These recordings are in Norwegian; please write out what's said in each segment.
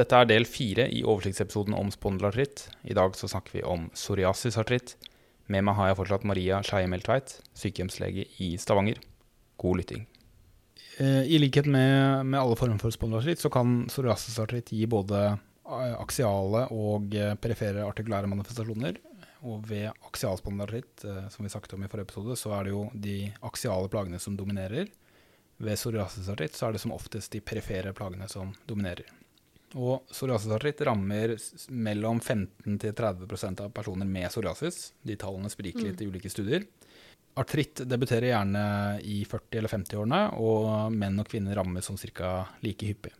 Dette er del fire i oversiktsepisoden om spondylartritt. I dag så snakker vi om psoriasisartritt. Med meg har jeg fortsatt Maria Skeie Meltveit, sykehjemslege i Stavanger. God lytting. Eh, I likhet med, med alle former for spondylartritt så kan psoriasisartritt gi både eh, aksiale og eh, perifere artikulære manifestasjoner. Og ved aksialspondylartritt, som vi snakket om i forrige episode, så er det jo de aksiale plagene som dominerer. Ved psoriasisartritt så er det som oftest de perifere plagene som dominerer. Og psoriasisartritt rammer mellom 15-30% av personer med psoriasis. De tallene spriker litt mm. i ulike studier. Artritt debuterer gjerne i 40- eller 50-årene, og menn og kvinner rammes som ca. like hyppig.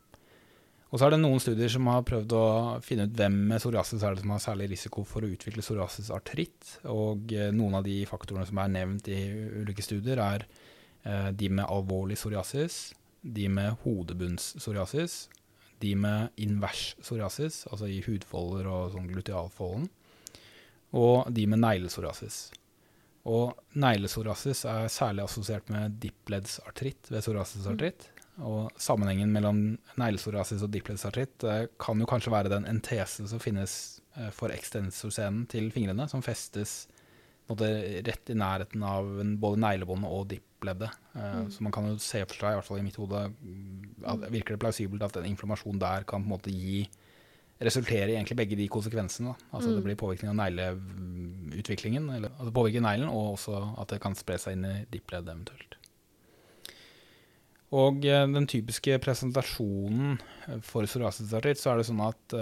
Og så er det noen studier som har prøvd å finne ut hvem med psoriasis er det som har særlig risiko for å utvikle psoriasisartritt. Og eh, noen av de faktorene som er nevnt i ulike studier, er eh, de med alvorlig psoriasis, de med hodebunnspsoriasis, de med invers psoriasis, altså i hudfolder og sånn glutealfolden, og de med neglesoriasis. Og neglesoriasis er særlig assosiert med dippleddsartritt ved psoriasisartritt. Og sammenhengen mellom neglesoriasis og dippleddsartritt eh, kan jo kanskje være den entese som finnes eh, for ekstensorscenen til fingrene, som festes rett i nærheten av både neglebåndet og dippleddet. Uh, mm. Så man kan jo se for seg, i hvert fall i mitt hode, at, virker det plausibelt at en inflammasjon der kan på en måte gi resultere i egentlig begge de konsekvensene. Da. Altså mm. Det blir påvirkning av negleutviklingen, eller, altså påvirker neglen, og også at det kan spre seg inn i dippleddet eventuelt. Og uh, den typiske presentasjonen for psoriasisartritt, så er det sånn at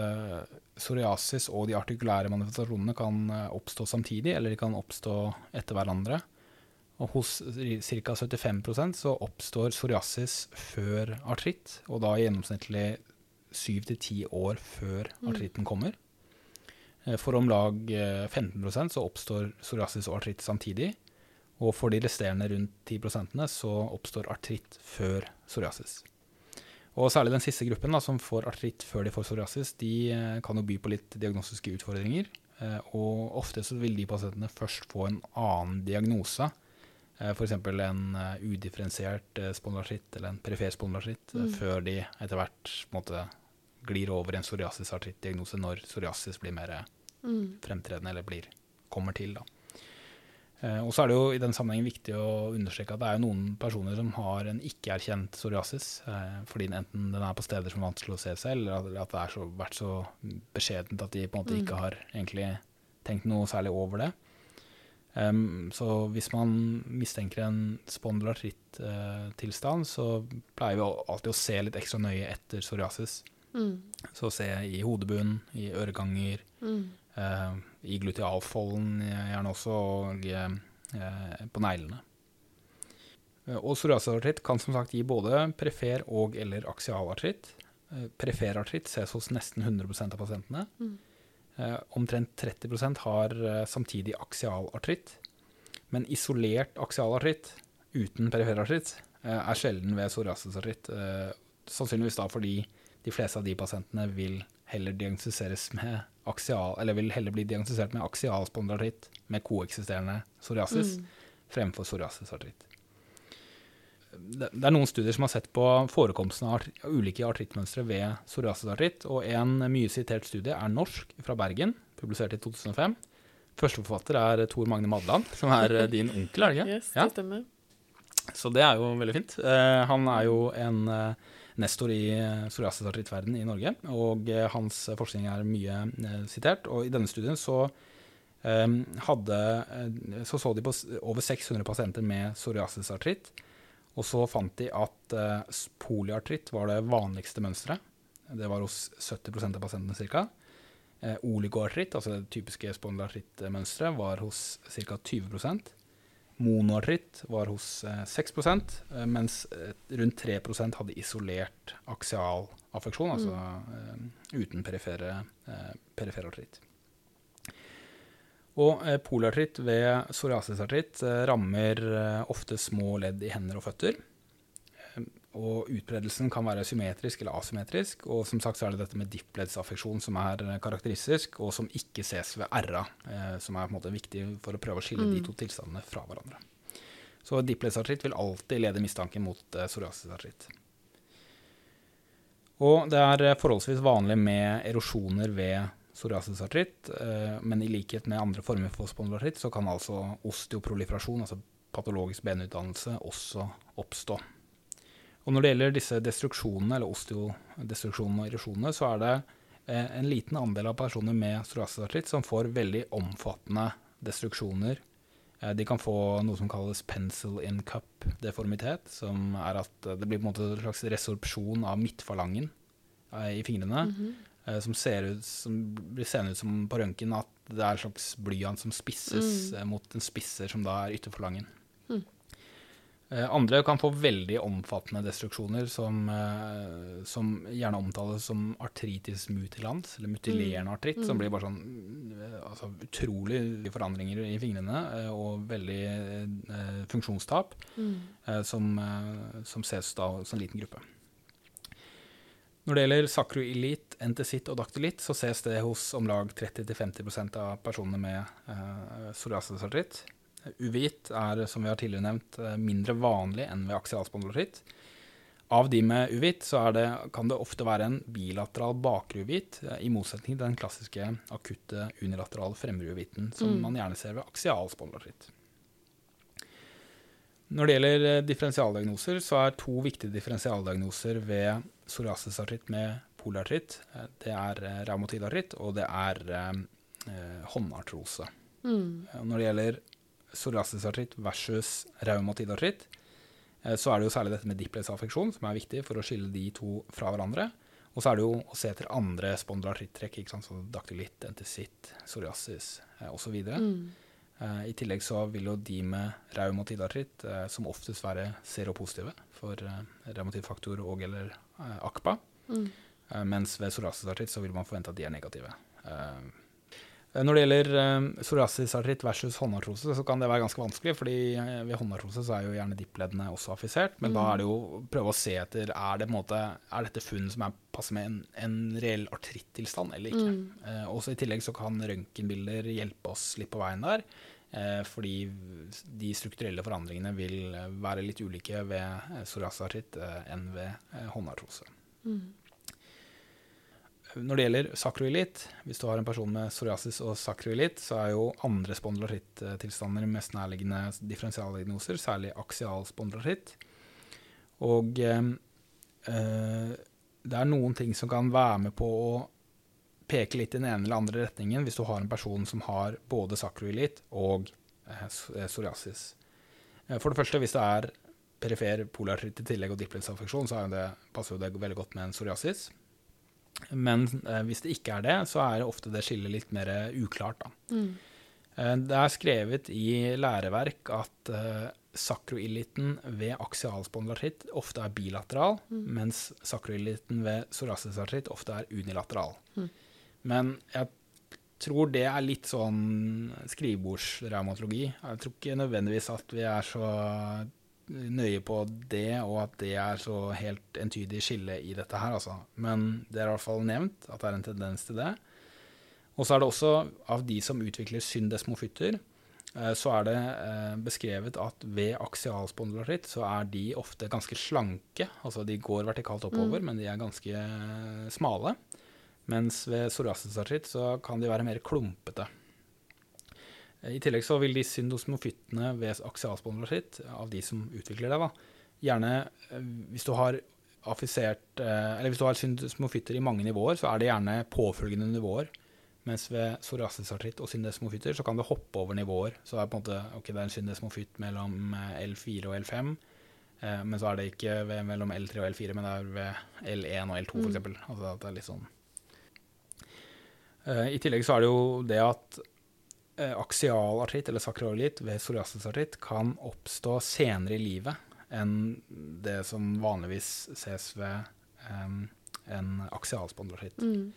psoriasis og de artikulære manifestasjonene kan uh, oppstå samtidig, eller de kan oppstå etter hverandre. Og hos ca. 75% så oppstår psoriasis før artritt, og da gjennomsnittlig 7-10 år før mm. artritten kommer. For om lag 15% så oppstår psoriasis og artritt samtidig. Og for de resterende rundt 10% så oppstår artritt før psoriasis. Og særlig den siste gruppen, da, som får artritt før de får psoriasis, de eh, kan jo by på litt diagnostiske utfordringer. Eh, og ofte så vil de pasientene først få en annen diagnose. Eh, F.eks. en udifferensiert spondylartritt eller en perifer spondylartritt, mm. før de etter hvert måte, glir over en psoriasis-artritt-diagnose når psoriasis blir mer mm. fremtredende eller blir, kommer til. da. Eh, og så er det jo i den sammenhengen viktig å understreke at det er jo noen personer som har en ikke-erkjent psoriasis, eh, fordi enten den er på steder som er vanskelig å se selv, eller at det har vært så beskjedent at de på en måte ikke mm. har egentlig tenkt noe særlig over det. Så hvis man mistenker en spondylartritt-tilstand, så pleier vi alltid å se litt ekstra nøye etter psoriasis. Mm. Så se i hodebunnen, i øreganger, mm. I glutealfolden gjerne også, og eh, på neglene. Eh, og psoriasisartritt kan som sagt gi både perifer og- eller aksialartritt. Preferartritt Periferartritt ses hos nesten 100 av pasientene. Mm. Omtrent 30% har samtidig aksialartritt. Men isolert aksialartritt uten periferartritt er sjelden ved psoriasisartritt. Sannsynligvis da fordi de fleste av de pasientene vil heller diagnostiseres med aksial, eller vil heller bli diagnostisert med aksialspondylartritt med koeksisterende psoriasis mm. fremfor psoriasisartritt. Det, det er noen studier som har sett på forekomsten av ulike artrittmønstre ved psoriasisartritt, og en mye sitert studie er norsk, fra Bergen, publisert i 2005. Førsteforfatter er Tor Magne Madland, som er eh, din onkel, er det ikke? Yes, det stemmer. Ja. Så det er jo veldig fint. Uh, han er jo en uh, nestor i eh, psoriasisartrittverden i Norge. Og eh, hans forskning er mye eh, sitert. Og i denne studien så hadde, så, så de på over 600 pasienter med psoriasisartritt. Og så fant de at polyartritt var det vanligste mønsteret. Det var hos 70 av pasientene ca. Oligoartritt, altså det typiske spondylartrittmønsteret, var hos ca. 20 Monoartritt var hos 6 eh, eh, mens eh, rundt 3 hadde isolert aksial affeksjon, altså mm. uten perifere, artritt. Og polartritt ved psoriasisartritt rammer ofte små ledd i hender og føtter. Og utbredelsen kan være symmetrisk eller asymmetrisk. Og som sagt så er det dette med dippledsaffeksjon som er eh, karakteristisk, og som ikke ses ved RA, eh, som er på en måte viktig for å prøve å skille mm. de to tilstandene fra hverandre. Så dippledsartritt vil alltid lede mistanke mot eh, psoriasisartritt. Og det er forholdsvis vanlig med erosjoner ved psoriasisartritt, eh, men i likhet med andre former for spondylartritt, så kan altså osteoproliferasjon, altså patologisk benutdannelse, også oppstå. Og når det gjelder disse destruksjonene, eller osteodestruksjonene og erosjonene, så er det eh, en liten andel av personer med psoriasisartritt som får veldig omfattende destruksjoner. Eh, de kan få noe som kalles pencil in cup-deformitet, som er at det blir på en måte en slags resorpsjon av midtfalangen eh, i fingrene. Mm -hmm. Som, ser ut, som blir seende ut som på røntgen at det er en slags blyant som spisses mm. mot en spisser som da er ytterforlangen. Eh, andre kan få veldig omfattende destruksjoner, som, eh, som gjerne omtales som artritis mutilans, eller mutilerende mm. artritt, mm. som blir bare sånn eh, altså, utrolig forandringer i fingrene og veldig eh, funksjonstap, mm. eh, som, som, ses da som en liten gruppe. Når det gjelder sakroilit, entesitt og daktylitt, så ses det hos om lag 30-50% av personene med eh, psoriasisartritt. Uvit er, som vi har tidligere nevnt, eh, mindre vanlig enn ved aksialspondylartritt. Av de med uvit så det, kan det ofte være en bilateral bakre uvit, eh, i motsetning til den klassiske akutte unilaterale fremre uviten som mm. man gjerne ser ved aksialspondylartritt. Når det gjelder eh, differensialdiagnoser, så er to viktige differensialdiagnoser ved psoriasisartritt med polartritt. Det er reumatidartritt, og det er eh, håndartrose. Mm. Når det gjelder psoriasisartritt versus reumatid-artritt, så er det jo særlig dette med diplesaffeksjon som er viktig for å skille de to fra hverandre. Og så er det jo å se etter andre spondylartrittrekk, som daktylitt, entesitt, psoriasis eh, osv. Mm. Eh, I tillegg så vil jo de med reumatidartritt eh, som oftest være seropositive for eh, reumatiddfaktor og eller eh, AKPA. Mm. Eh, mens ved psoriasisartritt så vil man forvente at de er negative. Eh, Eh, når det gjelder um, psoriasisartritt versus håndartrose, så kan det være ganske vanskelig. fordi eh, ved håndartrose så er jo gjerne dippleddene også affisert. Men mm. da er det jo å prøve å se etter er, det, måte, er dette funn som er passer med en, en reell artrittilstand eller ikke. Mm. Eh, også I tillegg så kan røntgenbilder hjelpe oss litt på veien der. Eh, fordi de strukturelle forandringene vil være litt ulike ved psoriasisartritt eh, enn ved håndartrose. Mm. Når det gjelder sakroilitt, hvis du har en person med psoriasis og sakroilitt, så er jo andre spondylartrittilstander mest nærliggende differensialdiagnoser, særlig aksial spondylartritt. Og eh, det er noen ting som kan være med på å peke litt i den ene eller andre retningen hvis du har en person som har både sakroilitt og eh, eh psoriasis. Eh, for det første, hvis det er perifer polartritt i tillegg og diplesaffeksjon, så det, passer jo det veldig godt med en psoriasis. Men eh, hvis det ikke er det, så er ofte det skillet litt mer uklart. Mm. Eh, det er skrevet i læreverk at eh, sakroilliten ved aksialspondylartritt ofte er bilateral, mm. mens sakroilliten ved psoriasisartritt ofte er unilateral. Mm. Men jeg tror det er litt sånn skrivebordsreumatologi. Jeg tror ikke nødvendigvis at vi er så nøye på det, og at det er så helt entydig skille i dette her, altså. Men det er i hvert fall nevnt at det er en tendens til det. Og så er det også av de som utvikler syndesmofytter, eh, så er det eh, beskrevet at ved aksialspondylartritt så er de ofte ganske slanke. Altså de går vertikalt oppover, mm. men de er ganske eh, smale. Mens ved psoriasisartritt så kan de være mer klumpete. Eh, I tillegg så vil de syndosmofyttene ved aksialspondylartritt, av de som utvikler det, da, gjerne eh, hvis du har affisert eh, Eller hvis du har syndosmofytter i mange nivåer, så er det gjerne påfølgende nivåer. Mens ved psoriasisartritt og syndesmofytter så kan det hoppe over nivåer. Så det er på en måte, ok, det er en syndesmofytt mellom L4 og L5. Men så er det ikke ved, mellom L3 og L4, men det er ved L1 og L2 f.eks. Mm. Altså det er litt sånn. I tillegg så er det jo det at Eh, aksialartritt eller sakralitt ved psoriasisartritt kan oppstå senere i livet enn det som vanligvis ses ved um, en aksialspondylartritt. Mm.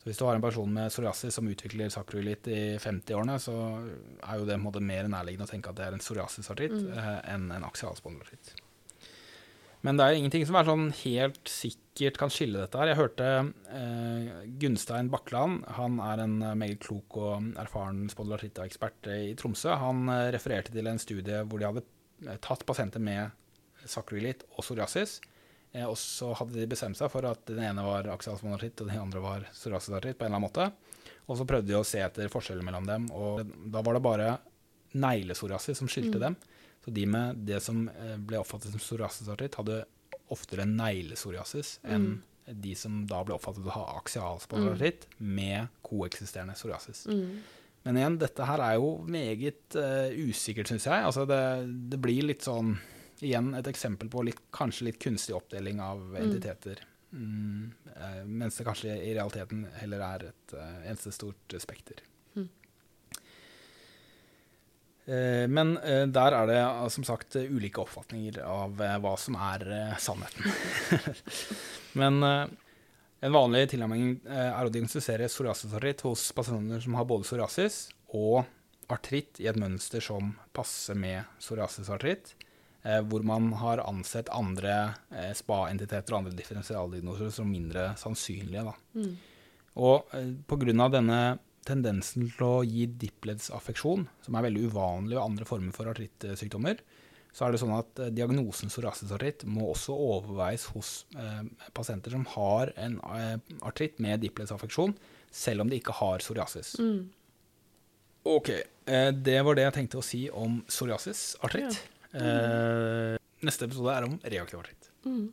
Så hvis du har en person med psoriasis som utvikler sakroilitt i 50-årene, så er jo det mer nærliggende å tenke at det er en psoriasisartritt mm. eh, enn en aksialspondylartritt. Men det er ingenting som er sånn helt sikkert kan skille dette her. Jeg hørte eh, Gunstein Bakkeland, han er en eh, meget klok og erfaren spondylartritt-ekspert i Tromsø. Han eh, refererte til en studie hvor de hadde eh, tatt pasienter med sakroilitt og psoriasis Eh, og så hadde de bestemt seg for at den ene var aksialspondylartritt, og den andre var psoriasisartritt på en eller annen måte. Og så prøvde de å se etter forskjeller mellom dem, og da var det bare neglesoriasis som skilte Mm. dem. Så de med det som eh, ble oppfattet som psoriasisartritt, hadde oftere neglesoriasis enn de som da ble oppfattet å ha aksialspondylartritt med koeksisterende psoriasis. Mm. Men igjen, dette her er jo meget uh, usikkert, syns jeg. Altså det, det blir litt sånn Igjen et eksempel på litt, kanskje litt kunstig oppdeling av entiteter. Mm, Uh, mens det kanskje i realiteten heller er et uh, eneste stort spekter. Eh, men eh, der er det eh, som sagt ulike oppfatninger av hva som er sannheten. men en vanlig tilnærming er å diagnostisere psoriasisartritt hos pasienter som har både psoriasis og artritt i et mønster som passer med psoriasisartritt, hvor man har ansett andre spa-entiteter og andre differensialdiagnoser som mindre sannsynlige. Da. Mm. Og pga. denne tendensen til å gi dipleds-affeksjon, som er veldig uvanlig ved andre former for artrittsykdommer, så er det sånn at eh, diagnosen psoriasisartritt må også overveies hos eh, pasienter som har en eh, artritt med dipleds-affeksjon, selv om de ikke har psoriasis. Mm. Ok, eh, det var det jeg tenkte å si om psoriasis-artritt. Eh, neste episode er om reaktiv artritt. Mm.